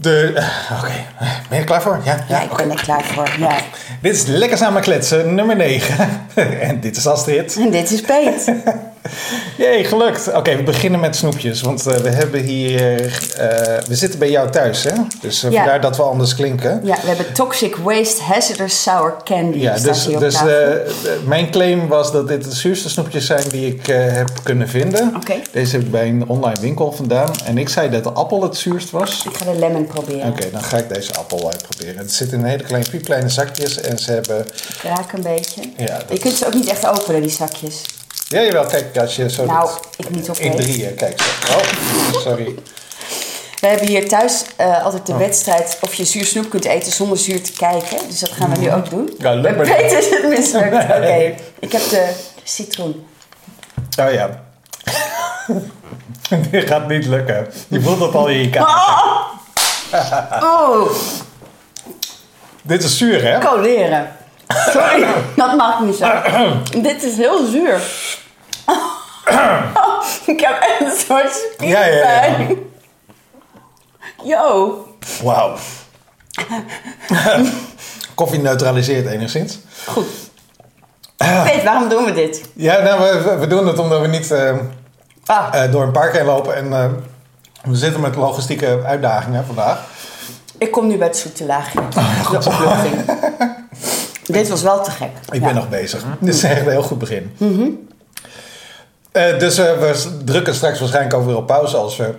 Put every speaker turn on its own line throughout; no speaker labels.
De, Oké, ben je er klaar voor? Ja,
Ja, ik ben er klaar voor. Ja.
Dit is Lekker Samen Kletsen, nummer 9. en dit is Astrid.
En dit is Peet.
Jee, gelukt. Oké, we beginnen met snoepjes. Want eh, we hebben hier... eh, we zitten bij jou thuis, hè? Dus eh,
Ja.
vandaar dat we anders klinken.
Ja, we hebben Toxic Waste Hazardous Sour Candy.
Ja, dus, dus mijn claim was dat dit de zuurste snoepjes zijn die ik heb kunnen vinden.
Oké.
Deze heb ik bij een online winkel vandaan. En ik zei dat de appel het zuurst was.
Ik ga de lemon proberen.
Oké, dan ga ik deze appel uitproberen. Het zit in hele kleine, piepkleine zakjes en ze hebben...
Ik raak een beetje.
Ja, dat-
Je kunt ze ook niet echt openen, die zakjes.
Ja, jawel, kijk, als je zo
Nou,
doet.
ik niet oké.
In drieën, kijk zo. Oh, sorry.
We hebben hier thuis eh, altijd
Oh.
de wedstrijd of je zuur snoep kunt eten zonder zuur te kijken. Dus dat gaan we nu ook doen.
Ja, lukt me
Peter is het mislukt. Oké, ik heb de citroen.
Oh ja. Dit gaat niet lukken. Je voelt het al in je kaart.
Oh,
Dit is zuur, hè?
coleren. Sorry, dat mag niet zo. Dit is heel zuur. ik heb echt een soort
Ja, ja, ja.
spierpijn. Yo.
Wauw. Koffie neutraliseert enigszins.
Goed. Peet, waarom doen we dit?
Ja, nou, we- doen het omdat we niet eh,
Ah,
eh, door een park heen lopen. En eh, we zitten met logistieke uitdagingen vandaag.
ik kom nu bij het zoete laagje. De opluchting. Dit was wel te gek.
Ik
Ja.
ben nog bezig. Dit is echt een heel goed begin. Eh, dus eh, we drukken straks waarschijnlijk weer op pauze als, we,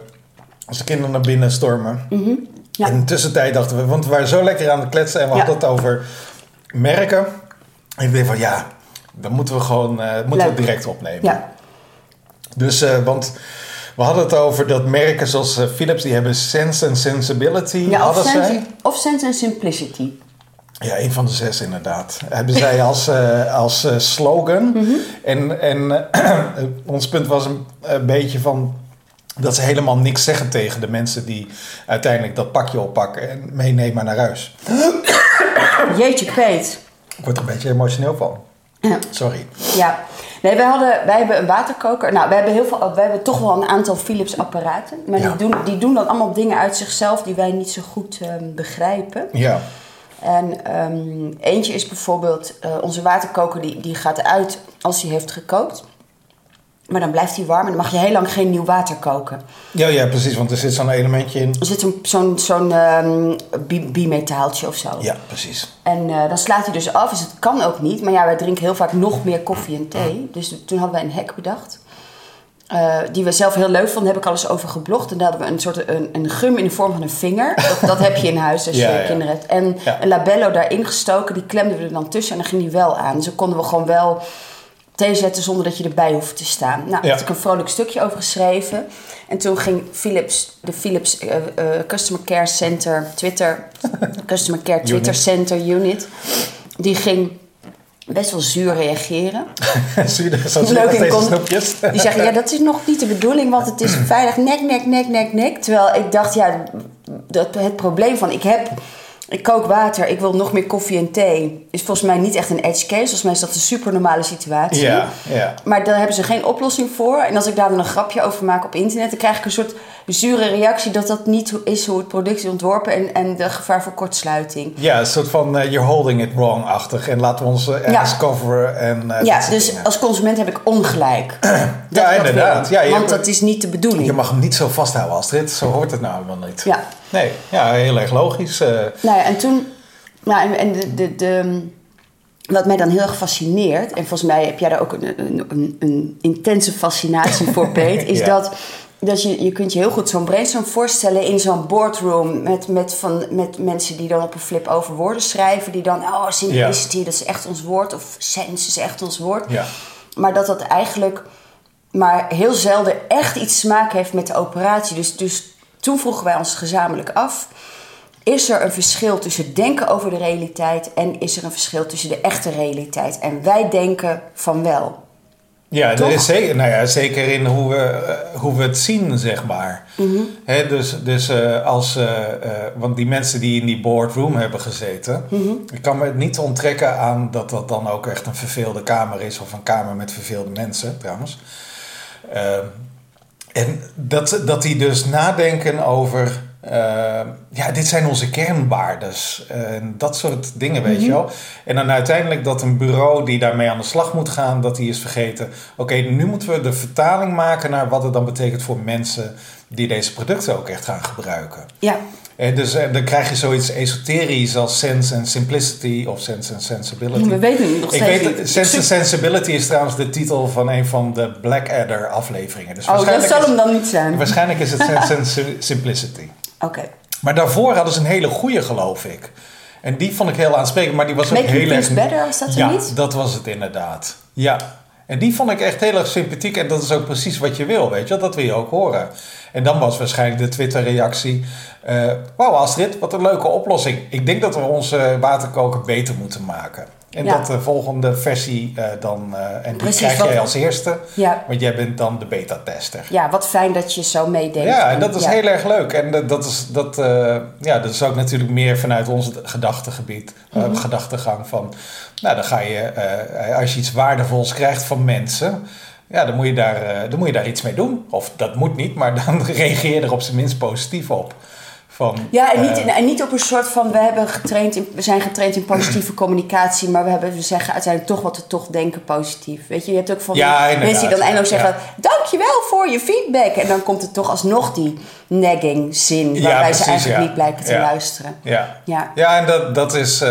als de kinderen naar binnen stormen.
Ja.
En in de tussentijd dachten we, want we waren zo lekker aan het kletsen en we
Ja.
hadden het over merken. En ik dacht van ja, dan moeten we gewoon eh, moeten we direct opnemen.
Ja.
Dus, want we hadden het over dat merken zoals Philips, die hebben Sense and Sensibility.
Ja, of sense,
zij.
of sense and simplicity.
Ja, een van de zes inderdaad. Hebben zij als, eh, als eh, slogan.
Mhm.
En, en eh, ons punt was een, een beetje van dat ze helemaal niks zeggen tegen de mensen die uiteindelijk dat pakje oppakken en meenemen naar huis.
Jeetje, Peet.
Ik word er een beetje emotioneel van. Sorry.
Ja. Nee, wij, hadden, wij hebben een waterkoker. Nou, wij hebben, heel veel, wij hebben toch wel een aantal Philips apparaten. Maar
Ja.
die, doen, die doen dan allemaal dingen uit zichzelf die wij niet zo goed ehm, begrijpen.
Ja.
En ehm, eentje is bijvoorbeeld, eh, onze waterkoker die, die gaat uit als hij heeft gekookt. Maar dan blijft hij warm en dan mag je heel lang geen nieuw water koken.
Ja, ja, precies. Want er zit zo'n elementje in.
Er zit zo'n zo'n zo'n ehm, bi- bimetaaltje of zo.
Ja, precies.
En eh, dan slaat hij dus af, dus het kan ook niet. Maar ja, wij drinken heel vaak nog meer koffie en thee. Dus toen hadden wij een hack bedacht. Eh, die we zelf heel leuk vonden, heb ik al eens over geblogd. En daar hadden we een soort een, een gum in de vorm van een vinger. Dat, dat heb je in huis als je
ja.
kinderen hebt. En
Ja.
een labello daarin gestoken, die klemden we er dan tussen en dan ging die wel aan. Dus dan konden we gewoon wel thee zetten zonder dat je erbij hoeft te staan. Nou, daar had ik een vrolijk stukje over geschreven. En toen ging Philips, de Philips eh, eh, Customer Care Center, Twitter, Customer Care Twitter
Unit.
Center Unit, die ging best wel zuur reageren.
Zo
Leuk
deze.
Die zeggen, ja, dat is nog niet de bedoeling, want het is veilig. Nek, nek, nek, nek, nek. Terwijl ik dacht, ja, dat, het probleem van, ik heb... Ik kook water, ik wil nog meer koffie en thee. Is volgens mij niet echt een edge case. Volgens mij is dat een super normale situatie.
Ja, ja.
Maar daar hebben ze geen oplossing voor. En als ik daar dan een grapje over maak op internet, dan krijg ik een soort zure reactie dat dat niet is hoe het product is ontworpen en, en de gevaar voor kortsluiting.
Ja, een soort van eh, you're holding it wrong-achtig. En laten we ons ergens
Ja.
coveren. En, eh,
ja, dus
dingen.
als consument heb ik ongelijk.
Ja, inderdaad. Ja,
want
hebt-
dat is niet de bedoeling.
Je mag hem niet zo vasthouden, Astrid. Zo hoort het nou helemaal niet.
Ja.
Nee, ja, heel erg logisch.
Nou ja, en toen... Nou, en, en de, de, de, wat mij dan heel erg fascineert... en volgens mij heb jij daar ook een, een, een, een intense fascinatie voor, Peet... is
Ja.
dat, dat je, je kunt je heel goed zo'n brainstorm voorstellen... in zo'n boardroom met, met, van, met mensen die dan op een flip over woorden schrijven... die dan, oh, simplicity, dat is echt ons woord... of sense is echt ons woord.
Ja.
Maar dat dat eigenlijk maar heel zelden echt iets smaak heeft met de operatie. Dus, dus toen vroegen wij ons gezamenlijk af... Is er een verschil tussen denken over de realiteit... en is er een verschil tussen de echte realiteit? En wij denken van wel.
Ja, er is zeker, nou ja, zeker in hoe we, eh, hoe we het zien, zeg maar. Hè, dus dus eh, als, eh, want die mensen die in die boardroom hebben gezeten,
Mhm.
ik kan me het niet onttrekken aan dat dat dan ook echt een verveelde kamer is, of een kamer met verveelde mensen trouwens. Ehm, en dat, dat die dus nadenken over eh, ja, dit zijn onze kernwaardes. En dat soort dingen, weet
Mhm.
je wel. En dan uiteindelijk dat een bureau die daarmee aan de slag moet gaan, dat die is vergeten. Oké, nu moeten we de vertaling maken naar wat het dan betekent voor mensen die deze producten ook echt gaan gebruiken.
Ja,
En dus eh, dan krijg je zoiets esoterisch als sense and simplicity of sense and sensibility.
we weten het nog
Ik weet, Sense and Sensibility is trouwens de titel van een van de Blackadder afleveringen. Dus
Oh, dat zal hem dan niet zijn.
Waarschijnlijk is het Sense and Simplicity. Maar daarvoor hadden ze een hele goede, geloof ik. En die vond ik heel aansprekend, maar die was ook
Making
heel erg...
Things Better, was dat er
ja,
niet?
dat was het inderdaad. Ja. En die vond ik echt heel erg sympathiek. En dat is ook precies wat je wil, weet je. Dat wil je ook horen. En dan was waarschijnlijk de Twitter-reactie... eh Wauw Astrid, wat een leuke oplossing. Ik denk dat we onze waterkoker beter moeten maken. En
Ja.
dat de volgende versie eh, dan... eh, en die
Precies,
krijg
wat-
jij als eerste.
Ja.
Want jij bent dan de beta-tester.
ja, wat fijn dat je zo meedenkt.
Ja, en dat is
ja.
heel erg leuk. En dat, dat is, dat, ja, dat is ook natuurlijk meer vanuit ons gedachtegebied,
Mhm.
gedachtegang van... Nou, dan ga je, eh, als je iets waardevols krijgt van mensen... Ja, dan moet, je daar, eh, dan moet je daar iets mee doen. Of dat moet niet, maar dan reageer je er op zijn minst positief op. Van,
Ja, en niet,
eh,
en niet op een soort van, we, hebben getraind in, we zijn getraind in positieve communicatie, maar we, hebben, we zeggen uiteindelijk toch wat we toch denken positief. Weet je, je hebt ook van
Ja,
mensen die dan eindeloos
ja.
zeggen, dankjewel voor je feedback. En dan komt het toch alsnog die nagging zin,
Ja,
waarbij
precies,
ze eigenlijk
ja.
niet blijken te
Ja.
luisteren.
Ja,
Ja.
ja en dat, dat is.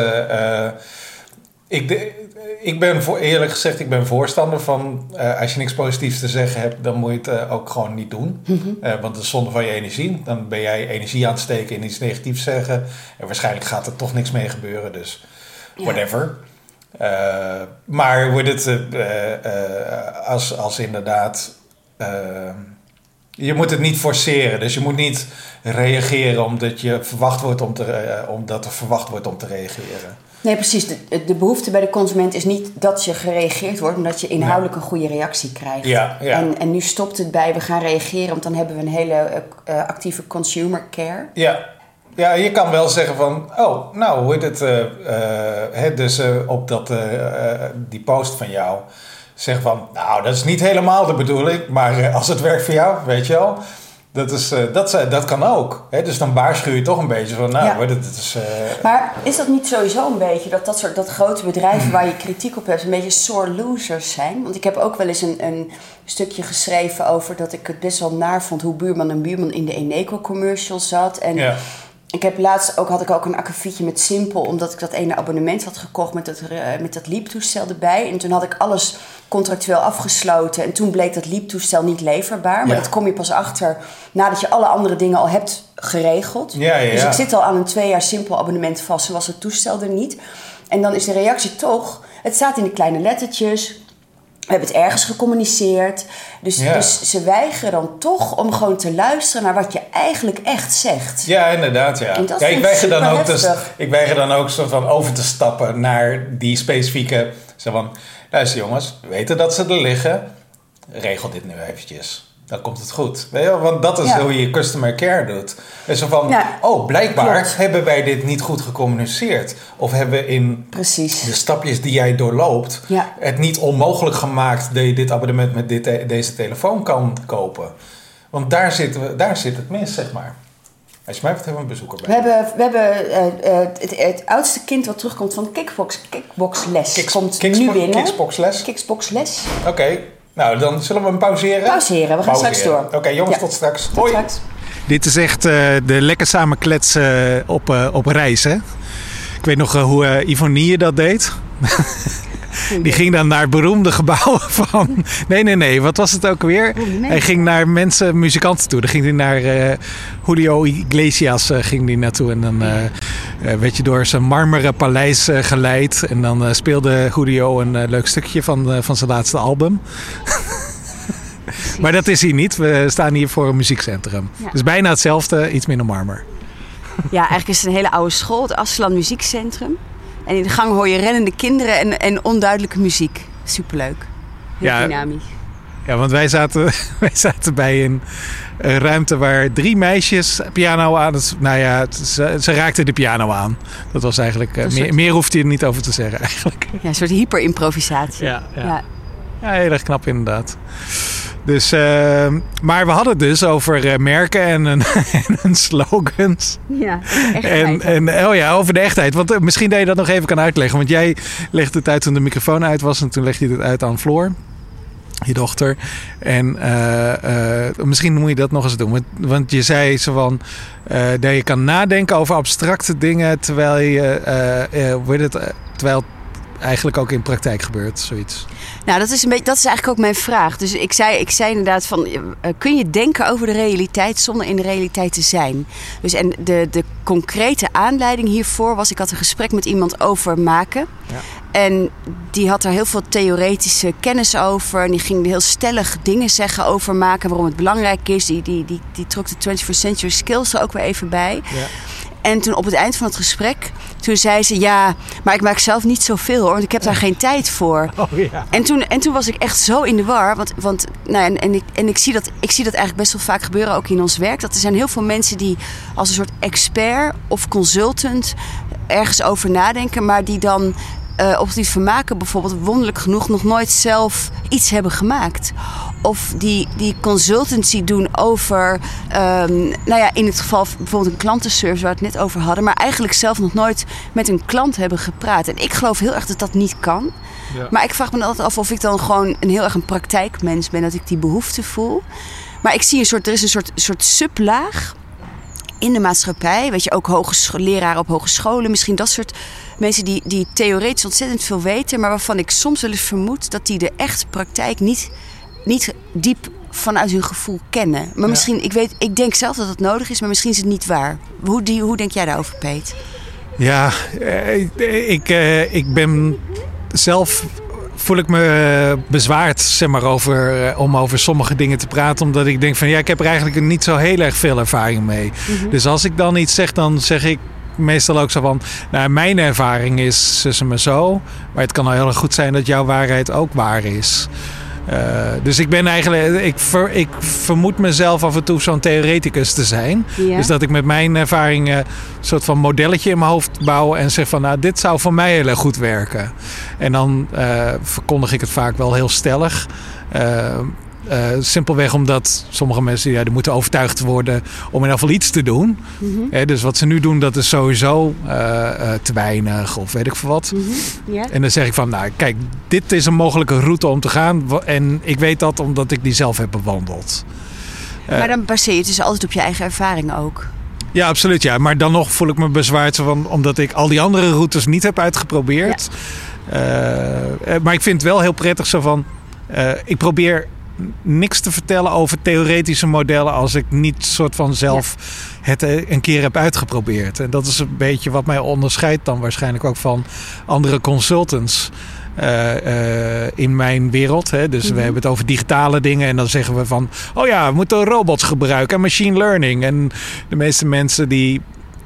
Ik, de- ik ben voor, eerlijk gezegd, ik ben voorstander van. eh, als je niks positiefs te zeggen hebt, dan moet je het eh, ook gewoon niet doen.
Mhm.
Eh, want het is zonde van je energie. Dan ben jij energie aan het steken in iets negatiefs zeggen. En waarschijnlijk gaat er toch niks mee gebeuren. Dus
Ja.
whatever. Eh, maar wordt het. als, als inderdaad. je moet het niet forceren. Dus je moet niet reageren omdat, je verwacht wordt om te, omdat er verwacht wordt om te reageren.
Nee, precies. De, de behoefte bij de consument is niet dat je gereageerd wordt, maar dat je inhoudelijk een goede reactie krijgt.
Ja, ja.
En, en nu stopt het bij we gaan reageren, want dan hebben we een hele eh, eh, actieve consumer care.
Ja. ja, je kan wel zeggen van... Oh, nou, hoe heet het... eh, hè, dus op dat, die post van jou... Zeg van, nou, dat is niet helemaal de bedoeling... maar als het werkt voor jou, weet je wel... Dat, is, eh, dat, eh, dat kan ook. Hè? Dus dan waarschuw je toch een beetje van... Nou,
Ja.
hoor, dit, dit is... eh,
Maar is dat niet sowieso een beetje dat dat soort dat grote bedrijven waar je kritiek op hebt, een beetje sore losers zijn? Want ik heb ook wel eens een, een stukje geschreven over dat ik het best wel naar vond hoe buurman en buurman in de Eneco commercial zat. En
ja.
Ik heb laatst ook, had ik ook een akkefietje met Simpel, omdat ik dat ene abonnement had gekocht met dat, eh, met dat lieptoestel erbij. En toen had ik alles contractueel afgesloten. En toen bleek dat lieptoestel niet leverbaar. Maar
Ja.
dat kom je pas achter nadat je alle andere dingen al hebt geregeld.
Ja, ja,
Dus ik zit al aan een twee jaar Simpel abonnement vast. En was het toestel er niet. En dan is de reactie toch... Het staat in de kleine lettertjes... We hebben het ergens gecommuniceerd. Dus,
Ja.
dus ze weigeren dan toch om gewoon te luisteren naar wat je eigenlijk echt zegt.
Ja, inderdaad, ja.
En dat
ja ik, weiger dan ook te,
heftig.
ik weiger dan ook soort van over te stappen naar die specifieke... Zo van, luister jongens, we weten dat ze er liggen. Regel dit nu eventjes. Dan komt het goed. Weet je wel? Want dat is
Ja.
hoe je customer care doet. En zo van,
Ja,
oh, blijkbaar
klopt.
hebben wij dit niet goed gecommuniceerd. Of hebben we in
Precies.
de stapjes die jij doorloopt...
Ja.
het niet onmogelijk gemaakt dat je dit abonnement met dit, deze telefoon kan kopen. Want daar zit, daar zit het mis, zeg maar. Als je mij betreft hebben we een bezoeker
We
bij.
hebben, we hebben eh, eh, het, het oudste kind wat terugkomt van kickbox, kickboxles.
Kicks-
komt
kickspo-
nu binnen. Kickboxles.
Oké, nou dan zullen we hem pauzeren.
Pauzeren, we gaan straks door.
Oké, jongens,
Ja.
tot straks.
Tot
Hoi.
straks.
Dit is echt eh, de lekker samen kletsen op, eh, op reis. Hè? Ik weet nog eh, hoe eh Ivonie dat deed. Die ging dan naar beroemde gebouwen van. Nee, nee, nee. Wat was het ook weer? Hij ging naar mensen, muzikanten toe. Dan ging hij naar eh, Julio Iglesias eh, ging die naartoe. En dan eh, werd je door zijn marmeren paleis geleid. En dan speelde Julio een leuk stukje van, van zijn laatste album. maar dat is hier niet. We staan hier voor een muziekcentrum.
Ja.
Dus bijna hetzelfde, iets minder marmer.
Ja, eigenlijk is het een hele oude school, het Aslan Muziekcentrum. En in de gang hoor je rennende kinderen en, en onduidelijke muziek. Superleuk. Heel
Ja.
dynamisch.
Ja, want wij zaten, wij zaten bij een, een ruimte waar drie meisjes piano aan. het- nou ja, het- ze, ze raakten de piano aan. Dat was eigenlijk. eh, meer,
soort-
meer hoeft hij er niet over te zeggen, eigenlijk.
Ja, een soort hyperimprovisatie.
Ja, ja.
Ja.
Ja, heel erg knap inderdaad.
Dus, uh, maar we hadden het dus over uh, merken en, en, en slogans.
Ja,
en, en oh ja, over de echtheid. Want uh, misschien dat je dat nog even kan uitleggen. Want jij legde het uit toen de microfoon uit was. En toen legde je het uit aan Floor je dochter. En uh, misschien moet je dat nog eens doen. Want, want je zei zo van dat je kan nadenken over abstracte dingen terwijl je het, terwijl eigenlijk ook in praktijk gebeurt, zoiets.
Nou, dat is, een beetje, dat is eigenlijk ook mijn vraag. Dus ik zei, ik zei inderdaad van, kun je denken over de realiteit zonder in de realiteit te zijn? Dus en de, de concrete aanleiding hiervoor was, ik had een gesprek met iemand over maken. Ja. En die had er heel veel theoretische kennis over. En die ging heel stellig dingen zeggen over maken, waarom het belangrijk is. Die, die, die, die trok de 21st Century Skills er ook weer even bij. Ja. En toen op het eind van het gesprek, toen zei ze: Ja, maar ik maak zelf niet zoveel hoor, want ik heb daar geen tijd voor.
Oh, ja.
en, toen, en toen was ik echt zo in de war. Want, want nou, en, en, ik, en ik, zie dat, ik zie dat eigenlijk best wel vaak gebeuren, ook in ons werk. Dat er zijn heel veel mensen die als een soort expert of consultant ergens over nadenken, maar die dan uh, op het vermaken bijvoorbeeld wonderlijk genoeg nog nooit zelf iets hebben gemaakt. Of die, die consultancy doen over, um, nou ja, in het geval bijvoorbeeld een klantenservice waar we het net over hadden, maar eigenlijk zelf nog nooit met een klant hebben gepraat. En ik geloof heel erg dat dat niet kan. Ja. Maar ik vraag me altijd af of ik dan gewoon een heel erg een praktijkmens ben, dat ik die behoefte voel. Maar ik zie een soort, er is een soort, soort sublaag in de maatschappij. Weet je, ook leraren op hogescholen, misschien dat soort mensen die, die theoretisch ontzettend veel weten, maar waarvan ik soms wel eens vermoed dat die de echte praktijk niet, niet diep vanuit hun gevoel kennen. Maar misschien, ik, weet, ik denk zelf dat het nodig is, maar misschien is het niet waar. Hoe, die, hoe denk jij daarover, Peet?
Ja, eh, ik, eh, ik ben zelf voel ik me bezwaard zeg maar, over, eh, om over sommige dingen te praten. Omdat ik denk van ja, ik heb er eigenlijk niet zo heel erg veel ervaring mee. Mhm. Dus als ik dan iets zeg, dan zeg ik meestal ook zo van, nou, mijn ervaring is ze me zo. Maar het kan al heel erg goed zijn dat jouw waarheid ook waar is. Uh, dus ik ben eigenlijk, ik, ver, ik vermoed mezelf af en toe zo'n theoreticus te zijn. Ja. Dus dat ik met mijn ervaringen een soort van modelletje in mijn hoofd bouw en zeg van, nou, dit zou voor mij heel erg goed werken. En dan uh, verkondig ik het vaak wel heel stellig. Uh, uh, simpelweg omdat sommige mensen ja, die moeten overtuigd worden om in ieder geval iets te doen. Mm dus wat ze nu doen, dat is sowieso uh, uh, te weinig of weet ik veel wat. Mm -hmm. yeah. En dan zeg ik van, nou kijk, dit is een mogelijke route om te gaan. En ik weet dat omdat ik die zelf heb bewandeld.
maar dan baseer je het dus altijd op je eigen ervaring ook.
Ja, absoluut. Ja. Maar dan nog voel ik me bezwaard van, omdat ik al die andere routes niet heb uitgeprobeerd. Ja. maar ik vind het wel heel prettig zo van, ik probeer niks te vertellen over theoretische modellen als ik niet soort van zelf het eh, een keer heb uitgeprobeerd. En dat is een beetje wat mij onderscheidt dan waarschijnlijk ook van andere consultants. Uh, uh, in mijn wereld. Hè. Dus we mhm. hebben het over digitale dingen. En dan zeggen we van... Oh ja, we moeten robots gebruiken en machine learning. En de meeste mensen die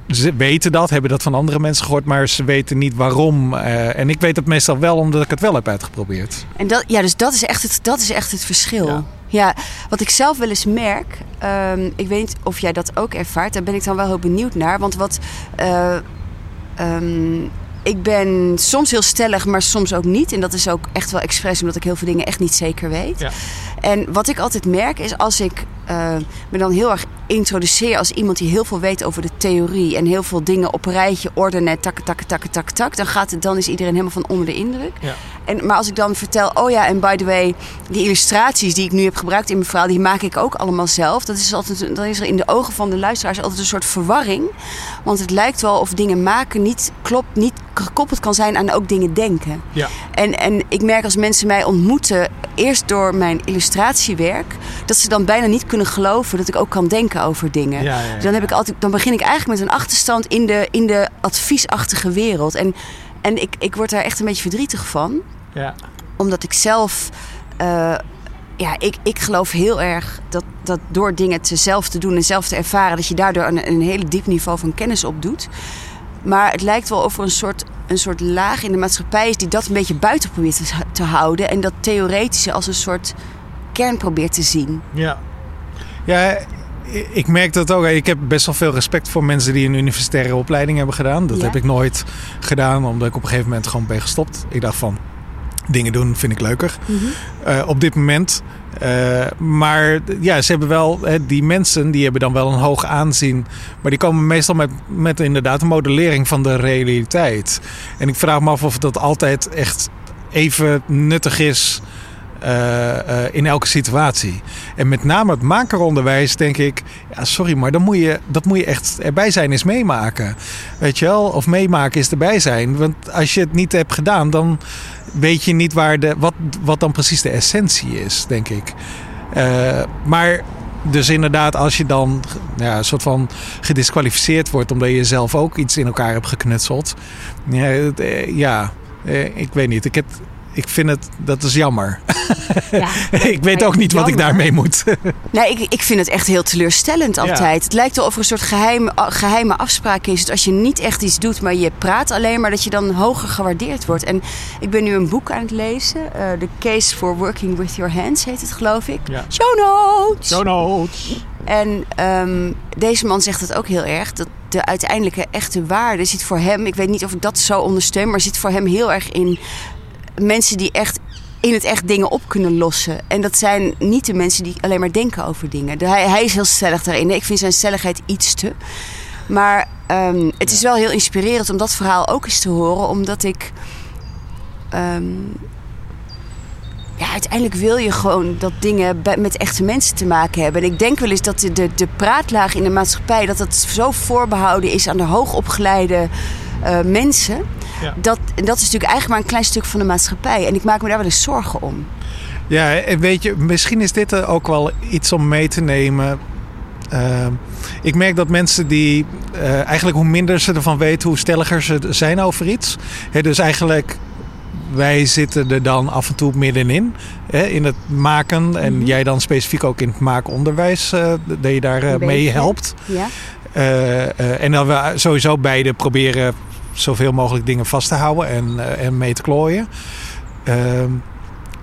ze weten dat, hebben dat van andere mensen gehoord, maar ze weten niet waarom. Uh, en ik weet het meestal wel omdat ik het wel heb uitgeprobeerd.
En dat, ja, dus dat is echt het, dat is echt het verschil. Ja. ja wat ik zelf wel eens merk, um, ik weet niet of jij dat ook ervaart, daar ben ik dan wel heel benieuwd naar. Want wat. Uh, um, ik ben soms heel stellig, maar soms ook niet. En dat is ook echt wel expres, omdat ik heel veel dingen echt niet zeker weet. Ja. En wat ik altijd merk is als ik uh, me dan heel erg introduceer als iemand die heel veel weet over de theorie en heel veel dingen op een rijtje ordenen, tak, tak, tak, tak, tak, dan, gaat het, dan is iedereen helemaal van onder de indruk. Ja. En, maar als ik dan vertel, oh ja, en by the way, die illustraties die ik nu heb gebruikt in mijn verhaal, die maak ik ook allemaal zelf. Dat is altijd, dan is er in de ogen van de luisteraars altijd een soort verwarring. Want het lijkt wel of dingen maken niet klopt, niet gekoppeld kan zijn aan ook dingen denken. Ja. En, en ik merk als mensen mij ontmoeten, eerst door mijn illustratiewerk, dat ze dan bijna niet kunnen geloven dat ik ook kan denken over dingen. Ja, ja, dan, heb ik altijd, dan begin ik eigenlijk met een achterstand in de, in de adviesachtige wereld. En, en ik, ik word daar echt een beetje verdrietig van. Ja. Omdat ik zelf. Uh, ja, ik, ik geloof heel erg dat, dat door dingen te zelf te doen en zelf te ervaren, dat je daardoor een, een hele diep niveau van kennis opdoet. Maar het lijkt wel of er een soort, een soort laag in de maatschappij is die dat een beetje buiten probeert te, te houden. En dat theoretische als een soort kern probeert te zien.
Ja, ja ik merk dat ook. Ik heb best wel veel respect voor mensen die een universitaire opleiding hebben gedaan. Dat heb ik nooit gedaan, omdat ik op een gegeven moment gewoon ben gestopt. Ik dacht van, dingen doen vind ik leuker. Mhm. uh, op dit moment Eh, maar ja, ze hebben wel, hè, die mensen die hebben dan wel een hoog aanzien. Maar die komen meestal met, met inderdaad een modellering van de realiteit. En ik vraag me af of dat altijd echt even nuttig is. Eh, eh, in elke situatie. En met name het makeronderwijs denk ik... Ja, sorry, maar dan moet je, dat moet je echt erbij zijn is meemaken. Weet je wel? Of meemaken is erbij zijn. Want als je het niet hebt gedaan... dan weet je niet waar de, wat, wat dan precies de essentie is, denk ik. Eh, maar dus inderdaad, als je dan ja, een soort van gedisqualificeerd wordt... omdat je zelf ook iets in elkaar hebt geknutseld... Ja, ja ik weet niet. Ik heb ik vind het, dat is jammer.
Ja.
ik weet ook niet wat ik daarmee moet.
Nee, ik, ik vind het echt heel teleurstellend altijd. Het lijkt wel of er een soort geheim, geheime afspraak is. Dat als je niet echt iets doet, maar je praat alleen maar, dat je dan hoger gewaardeerd wordt. En ik ben nu een boek aan het lezen. eh, The Case for Working with Your Hands heet het, geloof ik.
Ja.
Show notes!
notes.
En ehm, deze man zegt het ook heel erg. Dat de uiteindelijke echte waarde zit voor hem. Ik weet niet of ik dat zo ondersteun, maar zit voor hem heel erg in mensen die echt in het echt dingen op kunnen lossen. En dat zijn niet de mensen die alleen maar denken over dingen. Hij, hij is heel stellig daarin. Ik vind zijn stelligheid iets te. Maar ehm, het is wel heel inspirerend om dat verhaal ook eens te horen, omdat ik. ehm, ja, uiteindelijk wil je gewoon dat dingen met echte mensen te maken hebben. En ik denk wel eens dat de, de, de praatlaag in de maatschappij... dat dat zo voorbehouden is aan de hoogopgeleide eh, mensen.
Ja.
Dat, en dat is natuurlijk eigenlijk maar een klein stuk van de maatschappij. En ik maak me daar wel eens zorgen om.
Ja, en weet je, misschien is dit ook wel iets om mee te nemen. Uh, ik merk dat mensen die uh, eigenlijk hoe minder ze ervan weten, hoe stelliger ze zijn over iets. He, dus eigenlijk, wij zitten er dan af en toe middenin. Hè, in het maken. En mm-hmm. jij dan specifiek ook in het maakonderwijs, uh, dat je daar uh, mee helpt.
Ja.
Uh, en dan we sowieso beide proberen zoveel mogelijk dingen vast te houden en, en mee te klooien. Ehm,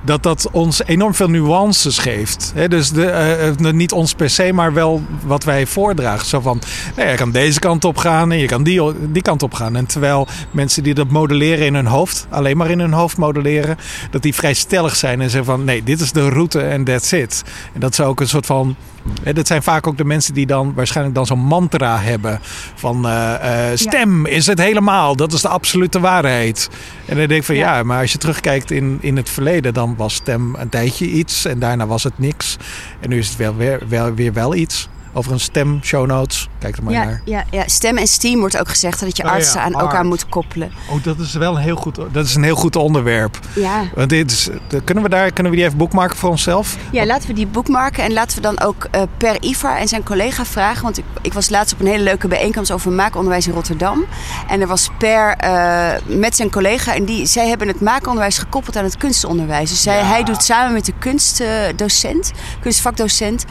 dat dat ons enorm veel nuances geeft. Dus de, niet ons per se, maar wel wat wij voordragen. Zo van, nou je kan deze kant op gaan en je kan die, die kant op gaan. En terwijl mensen die dat modelleren in hun hoofd, alleen maar in hun hoofd modelleren, dat die vrij stellig zijn en zeggen van, nee, dit is de route en that's it. En dat is ook een soort van, hè, dat zijn vaak ook de mensen die dan waarschijnlijk dan zo'n mantra hebben van, uh, uh, stem ja. is het helemaal, dat is de absolute waarheid. En dan denk ik van, ja, ja maar als je terugkijkt in, in het verleden, dan was stem een tijdje iets en daarna was het niks. En nu is het wel weer, wel, weer wel iets. Over een stem, show notes. Kijk er maar
ja,
naar.
Ja, ja, stem en steam wordt ook gezegd dat je
Oh,
artsen
ja,
aan
art.
elkaar moet koppelen.
Oh, dat is wel een heel goed, dat is een heel goed onderwerp.
Ja.
Want dit is, kunnen we daar kunnen we die even boekmarken voor onszelf?
Ja, laten we die boekmarken en laten we dan ook uh, per Ivar en zijn collega vragen. Want ik, ik, was laatst op een hele leuke bijeenkomst over maakonderwijs in Rotterdam. En er was per uh, met zijn collega en die, zij hebben het maakonderwijs gekoppeld aan het kunstonderwijs. Dus zij,
Ja.
hij doet samen met de kunstdocent, kunstvakdocent,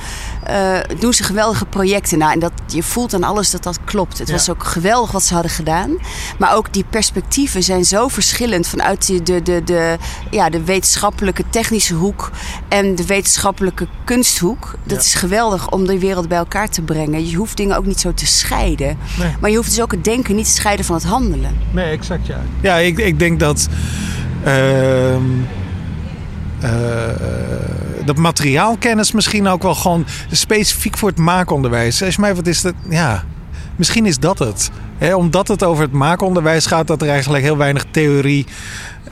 uh, doen ze geweldige projecten. Nou, en dat, je voelt aan alles dat dat klopt. Het
Ja.
was ook geweldig wat ze hadden gedaan. Maar ook die perspectieven zijn zo verschillend vanuit de, de, de, de, ja, de wetenschappelijke technische hoek en de wetenschappelijke kunsthoek. Dat
Ja.
is geweldig om die wereld bij elkaar te brengen. Je hoeft dingen ook niet zo te scheiden.
Nee.
Maar je hoeft dus ook het denken niet te scheiden van het handelen.
Nee, exact ja. Ja, ik, ik denk dat. ehm, eh, dat materiaalkennis misschien ook wel gewoon specifiek voor het maakonderwijs. Je mij wat is dat? Ja, misschien is dat het. Omdat het over het maakonderwijs gaat, dat er eigenlijk heel weinig theorie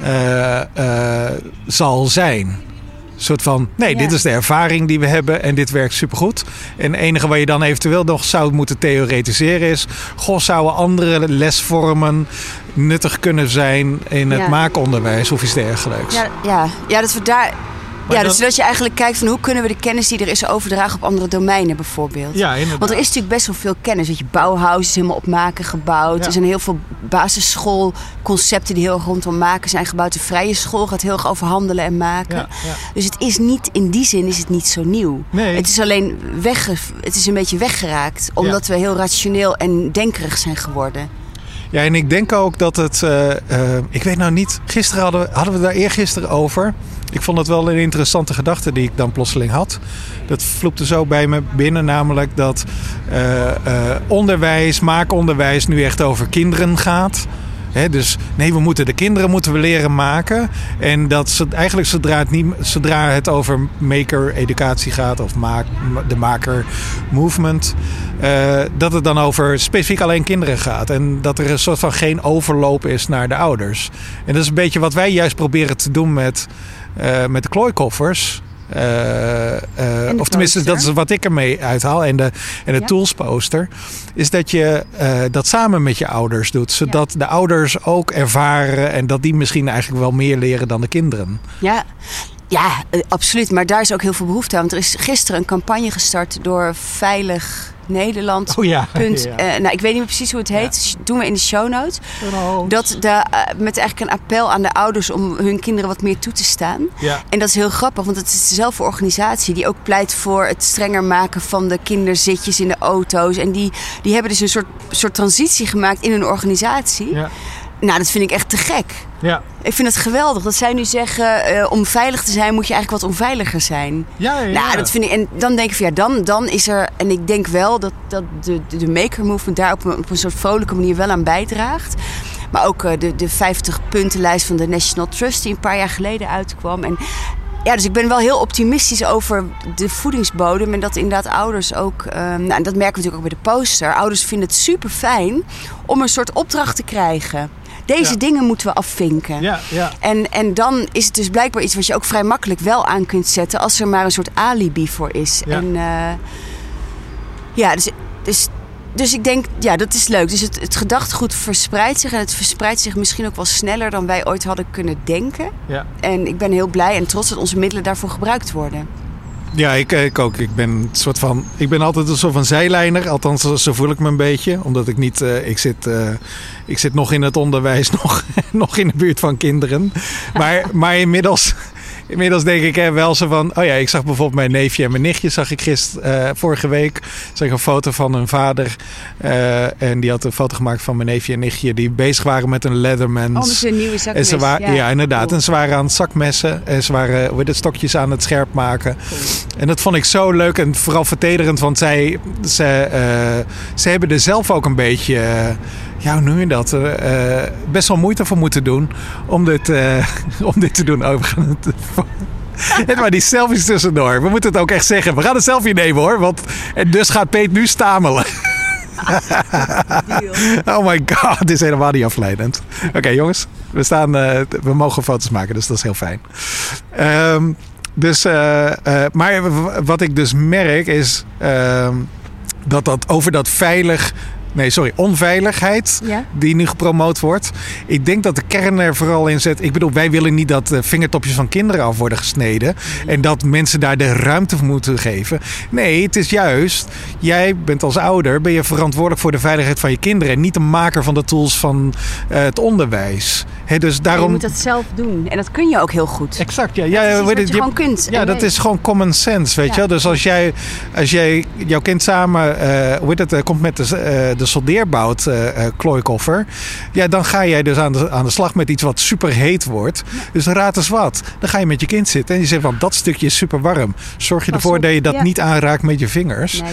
eh, eh, zal zijn. Een soort van, nee,
Ja.
dit is de ervaring die we hebben en dit werkt supergoed. En het enige wat je dan eventueel nog zou moeten theoretiseren is... goh, zouden andere lesvormen nuttig kunnen zijn in het maakonderwijs of iets dergelijks?
Ja, ja, ja dat we daar.
Maar
ja, dus dat je eigenlijk kijkt van hoe kunnen we de kennis die er is overdragen op andere domeinen bijvoorbeeld.
Ja, inderdaad.
Want er is natuurlijk best wel veel kennis. Dat je Bauhaus is helemaal op maken gebouwd.
Ja.
Er zijn heel veel basisschoolconcepten die heel erg rondom maken zijn gebouwd. De vrije school gaat heel erg over handelen en maken.
Ja, ja.
Dus het is niet, in die zin is het niet zo nieuw.
Nee.
Het is alleen wegge, het is een beetje weggeraakt. Omdat we heel rationeel en denkerig zijn geworden.
Ja, en ik denk ook dat het. eh, eh, ik weet nou niet. Gisteren hadden we, hadden we daar eergisteren over. Ik vond het wel een interessante gedachte die ik dan plotseling had. Dat vloepte zo bij me binnen, namelijk dat eh, onderwijs, maakonderwijs nu echt over kinderen gaat. Dus nee, we moeten de kinderen moeten we leren maken. En dat eigenlijk zodra het, niet, zodra het over maker-educatie gaat of maak, de maker-movement, uh, dat het dan over specifiek alleen kinderen gaat. En dat er een soort van geen overloop is naar de ouders. En dat is een beetje wat wij juist proberen te doen met, uh, met de klooikoffers. Uh, uh, of tenminste, dat is wat ik ermee uithaal. En de, en de ja. tools poster. Is dat je uh, dat samen met je ouders doet. Zodat ja. de ouders ook ervaren. En dat die misschien eigenlijk wel meer leren dan de kinderen.
Ja. Ja, absoluut. Maar daar is ook heel veel behoefte aan. Want er is gisteren een campagne gestart door Veilig Nederland.
Oh ja.
Punt,
ja.
Uh, nou, ik weet niet meer precies hoe het heet. Dus doen we in de show notes. Dat de, uh, met eigenlijk een appel aan de ouders om hun kinderen wat meer toe te staan.
Ja.
En dat is heel grappig, want het is dezelfde organisatie die ook pleit voor het strenger maken van de kinderzitjes in de auto's. En die, die hebben dus een soort, soort transitie gemaakt in hun organisatie.
Ja.
Nou, dat vind ik echt te gek.
Ja.
Ik vind het geweldig dat zij nu zeggen: uh, om veilig te zijn moet je eigenlijk wat onveiliger zijn.
Ja, ja.
Nou, dat vind ik. En dan denk ik van ja, dan, dan is er. En ik denk wel dat, dat de, de, maker movement daar op een, op een soort vrolijke manier wel aan bijdraagt. Maar ook uh, de, de 50-puntenlijst van de National Trust die een paar jaar geleden uitkwam. En ja, dus ik ben wel heel optimistisch over de voedingsbodem. En dat inderdaad ouders ook. Uh, nou, en dat merken we natuurlijk ook bij de poster. Ouders vinden het super fijn om een soort opdracht te krijgen. Deze
Ja.
dingen moeten we afvinken.
Ja, ja.
En, en dan is het dus blijkbaar iets wat je ook vrij makkelijk wel aan kunt zetten als er maar een soort alibi voor is.
Ja.
En uh, ja, dus, dus, dus ik denk, ja, dat is leuk. Dus het, het gedachtegoed verspreidt zich en het verspreidt zich misschien ook wel sneller dan wij ooit hadden kunnen denken.
Ja.
En ik ben heel blij en trots dat onze middelen daarvoor gebruikt worden.
Ja, ik, ik ook. Ik ben een soort van. Ik ben altijd een soort van zijlijner. Althans, zo voel ik me een beetje. Omdat ik niet. Uh, ik, zit, uh, ik zit nog in het onderwijs, nog, nog in de buurt van kinderen. Maar, maar inmiddels. Inmiddels denk ik hè, wel zo van. Oh ja, ik zag bijvoorbeeld mijn neefje en mijn nichtje. Zag ik gisteren, uh, vorige week. Zag ik een foto van hun vader. Uh, en die had een foto gemaakt van mijn neefje en nichtje. Die bezig waren met een Leatherman.
Oh, met een nieuwe zakmes.
En ze waren,
ja.
ja. inderdaad.
Cool.
En ze waren aan het zakmessen. En ze waren heet het, stokjes aan het scherp maken.
Cool.
En dat vond ik zo leuk en vooral vertederend. Want zij, zij, uh, zij hebben er zelf ook een beetje. Ja, hoe noem je dat? Uh, best wel moeite voor moeten doen om dit, uh, om dit te doen. Oh, we gaan het, het maar die selfies tussendoor. We moeten het ook echt zeggen. We gaan een selfie nemen hoor. Want, en dus gaat Peet nu stamelen. oh my god, dit is helemaal niet afleidend. Oké jongens, we, staan, uh, we mogen foto's maken, dus dat is heel fijn. Um, dus, uh, uh, maar wat ik dus merk is uh, dat dat over dat veilig Nee, sorry, onveiligheid
ja.
die nu gepromoot wordt. Ik denk dat de kern er vooral in zit. Ik bedoel, wij willen niet dat de vingertopjes van kinderen af worden gesneden. Nee. En dat mensen daar de ruimte voor moeten geven. Nee, het is juist, jij bent als ouder, ben je verantwoordelijk voor de veiligheid van je kinderen. En niet de maker van de tools van uh, het onderwijs. He, dus daarom...
Je moet dat zelf doen. En dat kun je ook heel goed.
Exact, ja.
ja dat is je, je gewoon kunt.
Ja, dat is gewoon common sense, weet ja. je. Dus als jij, als jij jouw kind samen, uh, hoe heet het, uh, komt met de, de soldeerbout uh, klooikoffer. Ja, dan ga jij dus aan de, aan de slag met iets wat super heet wordt. Dus raad eens wat. Dan ga je met je kind zitten en je zegt van dat stukje is super warm. Zorg je
Pas
ervoor
op.
dat je dat
ja.
niet aanraakt met je vingers.
Nee.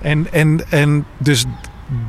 En, en, en dus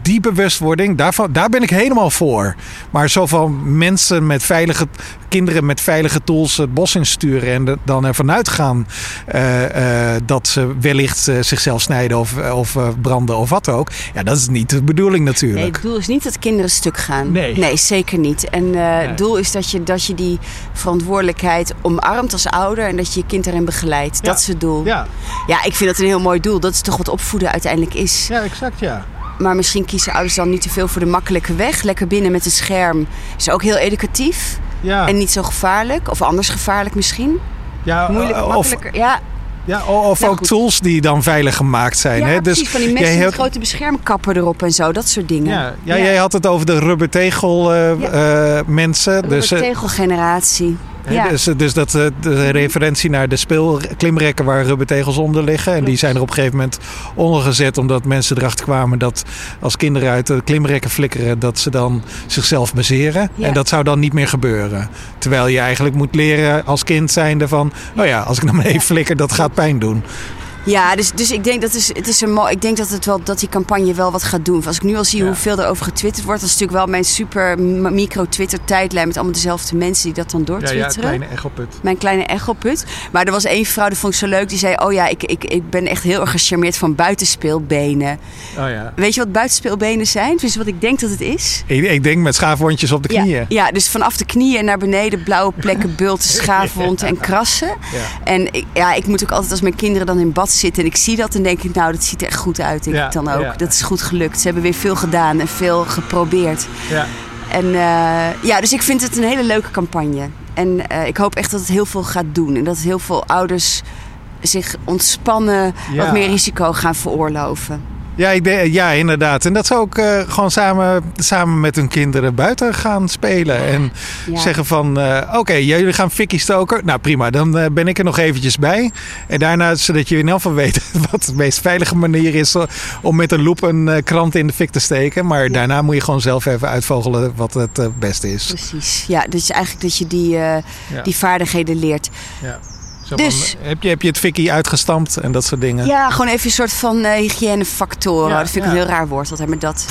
die bewustwording, daarvan, daar ben ik helemaal voor. Maar zo van mensen met veilige kinderen met veilige tools het bos insturen en de, dan ervan uitgaan uh, uh, dat ze wellicht uh, zichzelf snijden of, of branden of wat ook. Ja, dat is niet de bedoeling natuurlijk.
Nee, het doel is niet dat kinderen stuk gaan.
Nee,
nee zeker niet. En nee. het doel is dat je, dat je die verantwoordelijkheid omarmt als ouder en dat je je kind erin begeleidt.
Ja.
Dat is het doel.
Ja.
ja, ik vind dat een heel mooi doel. Dat is toch wat opvoeden uiteindelijk is.
Ja, exact ja.
Maar misschien kiezen ouders dan niet te veel voor de makkelijke weg. Lekker binnen met een scherm is ook heel educatief.
Ja.
En niet zo gevaarlijk. Of anders gevaarlijk misschien.
Ja,
Moeilijk,
of,
makkelijker. Ja.
Ja, of
Nou,
ook
goed.
tools die dan veilig gemaakt zijn.
Ja,
hè?
precies.
Dus
van die mensen met grote beschermkappen erop en zo. Dat soort dingen.
Ja, ja, jij had het over de rubbertegel eh
Ja.
eh, mensen. Dus, eh,
tegelgeneratie.
hè,
Ja.
dus, dus dat eh, de referentie naar de speelklimrekken waar rubbertegels onder liggen. En die zijn er op een gegeven moment ondergezet omdat mensen erachter kwamen dat als kinderen uit de klimrekken flikkeren, dat ze dan zichzelf baseren.
Ja.
En dat zou dan niet meer gebeuren. Terwijl je eigenlijk moet leren als kind zijnde van, oh ja, als ik naar beneden
Ja.
flikker, dat gaat pijn doen.
Ja, dus, dus ik denk dat is, het is een mooi. Ik denk dat het wel dat die campagne wel wat gaat doen. Als ik nu al zie
Ja.
hoeveel er over getwitterd wordt, dat is natuurlijk wel mijn super m- micro Twitter tijdlijn met allemaal dezelfde mensen die dat dan
Ja, ja,
doortwitteren.
kleine echoput.
Mijn kleine echelput. Maar er was één vrouw, die vond ik zo leuk. Die zei: Oh ja, ik, ik, ik ben echt heel erg gecharmeerd van buitenspeelbenen.
Oh ja.
Weet je wat buitenspeelbenen zijn? Dus wat ik denk dat het is?
Ik, ik denk met schaafwondjes op de
Ja,
knieën.
ja, dus vanaf de knieën naar beneden, blauwe plekken, bulten, schaafwonden en krassen.
Ja.
En ik, ja, ik moet ook altijd als mijn kinderen dan in bad zitten en ik zie dat, dan denk ik, nou, dat ziet er echt goed uit. Denk
Ja,
ik dan ook.
ja.
Dat is goed gelukt. Ze hebben weer veel gedaan en veel geprobeerd.
Ja.
En eh, ja, dus ik vind het een hele leuke campagne. En eh, ik hoop echt dat het heel veel gaat doen. En dat heel veel ouders zich ontspannen,
Ja.
wat meer risico gaan veroorloven.
Ja, ik denk, ja, inderdaad. En dat ze ook eh, gewoon samen, samen met hun kinderen buiten gaan spelen. En
Ja.
zeggen van, eh, oké, jullie gaan fikkie stoken. Nou prima, dan eh, ben ik er nog eventjes bij. En daarna, zodat je in elk geval weet wat de meest veilige manier is... om met een loep een krant in de fik te steken. Maar daarna moet je gewoon zelf even uitvogelen wat het beste is.
Precies. Ja, dus eigenlijk dat je die,
Ja.
die vaardigheden leert.
Ja.
Dus-
heb, je, heb je het fikkie uitgestampt en dat soort dingen?
Ja, gewoon even een soort van eh, hygiënefactoren.
Ja,
dat vind ik
ja.
een heel raar woord, altijd met dat.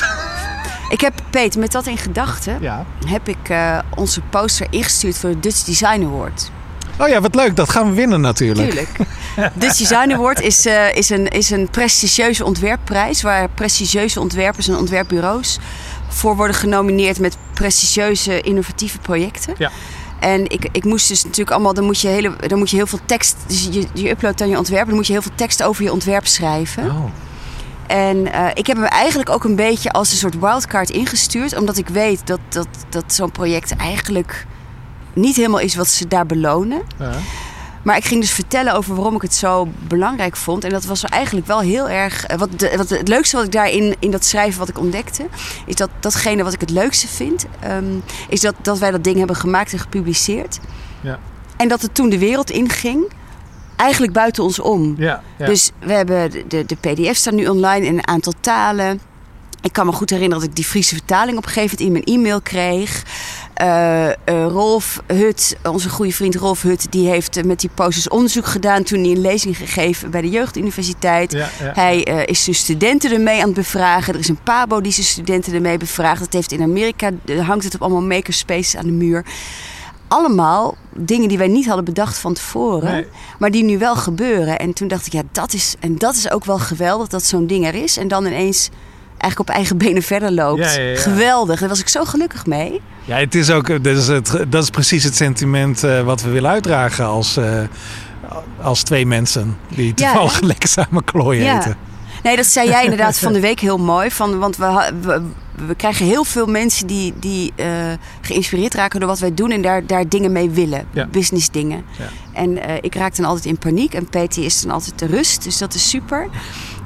ik heb, Peter, met dat in gedachten,
Ja.
heb ik eh, onze poster ingestuurd voor de Dutch Design Award.
Oh ja, wat leuk. Dat gaan we winnen natuurlijk.
Tuurlijk. Dutch Design Award is, eh, is, een, is een prestigieuze ontwerpprijs... waar prestigieuze ontwerpers en ontwerpbureaus voor worden genomineerd... met prestigieuze innovatieve projecten.
Ja.
En ik, ik moest dus natuurlijk allemaal... Dan moet je, hele, dan moet je heel veel tekst... Dus je, je uploadt dan je ontwerp... dan moet je heel veel tekst over je ontwerp schrijven.
Oh.
En eh, ik heb hem eigenlijk ook een beetje als een soort wildcard ingestuurd. Omdat ik weet dat, dat, dat zo'n project eigenlijk niet helemaal is wat ze daar belonen.
Ja.
Maar ik ging dus vertellen over waarom ik het zo belangrijk vond. En dat was eigenlijk wel heel erg. eh, Wat, de, wat het leukste wat ik daarin in dat schrijven wat ik ontdekte, is dat datgene wat ik het leukste vind, ehm, is dat, dat wij dat ding hebben gemaakt en gepubliceerd.
Ja.
En dat het toen de wereld inging, eigenlijk buiten ons om.
Ja, ja.
Dus we hebben de, de, de PDF staan nu online in een aantal talen. Ik kan me goed herinneren dat ik die Friese vertaling op een gegeven moment in mijn e-mail kreeg. Eh, Rolf Hut, onze goede vriend Rolf Hut, die heeft eh, met die posters onderzoek gedaan toen hij een lezing gegeven bij de Jeugduniversiteit.
Ja, ja.
Hij is zijn studenten ermee aan het bevragen. Er is een Pabo die zijn studenten ermee bevraagt. Dat heeft in Amerika, hangt het op allemaal makerspaces aan de muur. Allemaal dingen die wij niet hadden bedacht van tevoren,
Nee.
maar die nu wel gebeuren. En toen dacht ik, ja, dat is, en dat is ook wel geweldig dat zo'n ding er is. En dan ineens eigenlijk op eigen benen verder loopt.
Ja, ja, ja.
Geweldig, daar was ik zo gelukkig mee.
Ja, het is ook, dat is, het, dat is precies het sentiment eh, wat we willen uitdragen als, eh, als twee mensen die toevallig lekker samen klooien eten.
Nee, dat zei jij inderdaad van de week heel mooi. Van, want we, we, we krijgen heel veel mensen die, die eh, geïnspireerd raken door wat wij doen en daar, daar dingen mee willen.
Ja.
Business dingen.
Ja.
En eh, ik raak dan altijd in paniek en Petje is dan altijd de rust. Dus dat is super.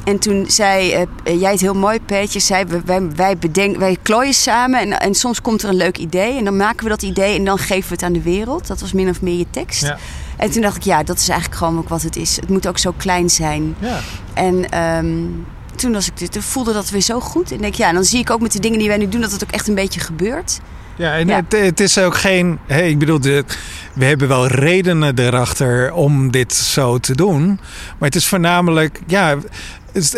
En toen zei eh, eh, jij het heel mooi, Peetje, zei wij, wij, bedenken, wij klooien samen en, en soms komt er een leuk idee en dan maken we dat idee en dan geven we het aan de wereld. Dat was min of meer je tekst.
Ja.
En toen dacht ik, ja, dat is eigenlijk gewoon ook wat het is. Het moet ook zo klein zijn.
Ja.
En ehm, toen, was ik, toen voelde dat weer zo goed. En denk, ja, en dan zie ik ook met de dingen die wij nu doen dat het ook echt een beetje gebeurt.
Ja, en
Ja.
Het, het is ook geen. Ik bedoel, de, we hebben wel redenen erachter om dit zo te doen. Maar het is voornamelijk. Ja,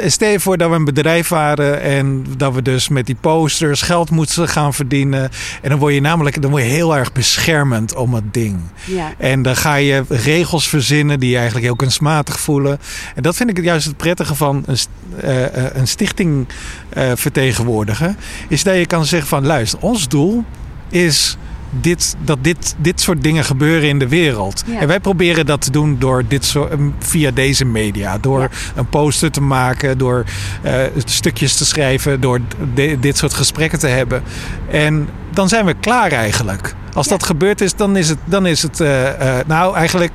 stel je voor dat we een bedrijf waren en dat we dus met die posters geld moeten gaan verdienen. En dan word je namelijk dan word je heel erg beschermend om het ding.
Ja.
En dan ga je regels verzinnen die je eigenlijk heel kunstmatig voelen. En dat vind ik juist het prettige van een, eh, eh, een stichting eh, vertegenwoordigen. Is dat je kan zeggen van luister, ons doel is dit, dat dit, dit soort dingen gebeuren in de wereld.
Ja.
En wij proberen dat te doen door dit soort, eh, via deze media. Door
Ja.
een poster te maken, door eh, stukjes te schrijven, door de- dit soort gesprekken te hebben. En dan zijn we klaar eigenlijk. Als
Ja.
dat gebeurd is, dan is het, dan is het eh, eh, nou eigenlijk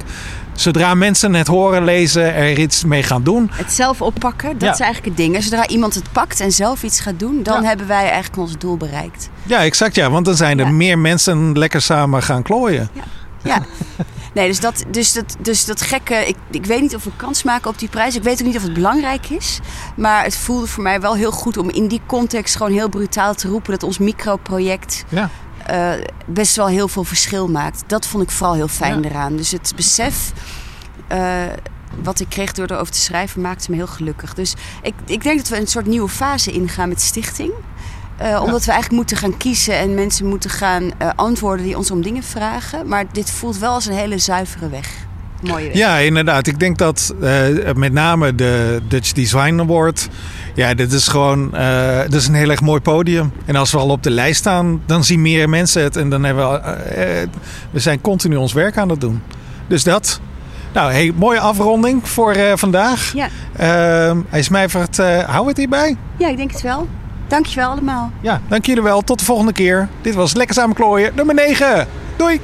zodra mensen het horen, lezen, er iets mee gaan doen.
Het zelf oppakken, dat
Ja.
is eigenlijk het ding. Zodra iemand het pakt en zelf iets gaat doen, dan
Ja.
hebben wij eigenlijk ons doel bereikt.
Ja, exact ja, want dan zijn er
Ja.
meer mensen lekker samen gaan klooien.
Ja. Nee, dus dat, dus dat, dus dat gekke. Ik, ik weet niet of we kans maken op die prijs. Ik weet ook niet of het belangrijk is. Maar het voelde voor mij wel heel goed om in die context gewoon heel brutaal te roepen dat ons microproject
Ja.
Eh, best wel heel veel verschil maakt. Dat vond ik vooral heel fijn
Ja.
eraan. Dus het besef. eh, wat ik kreeg door erover te schrijven maakte me heel gelukkig. Dus ik, ik denk dat we een soort nieuwe fase ingaan met stichting. Uh, omdat we eigenlijk moeten gaan kiezen en mensen moeten gaan antwoorden die ons om dingen vragen. Maar dit voelt wel als een hele zuivere weg. Mooie weg.
Ja, inderdaad. Ik denk dat uh, met name de Dutch Design Award. Ja, dit is gewoon dit is een heel erg mooi podium. En als we al op de lijst staan, dan zien meer mensen het. En dan hebben we, we zijn continu ons werk aan het doen. Dus dat. Nou, hey, mooie afronding voor vandaag. Ja. Hij Smijvert, hou het hierbij?
Ja, ik denk het wel. Dankjewel allemaal.
Ja, dank jullie wel. Tot de volgende keer. Dit was Lekker Samen Klooien nummer 9. Doei!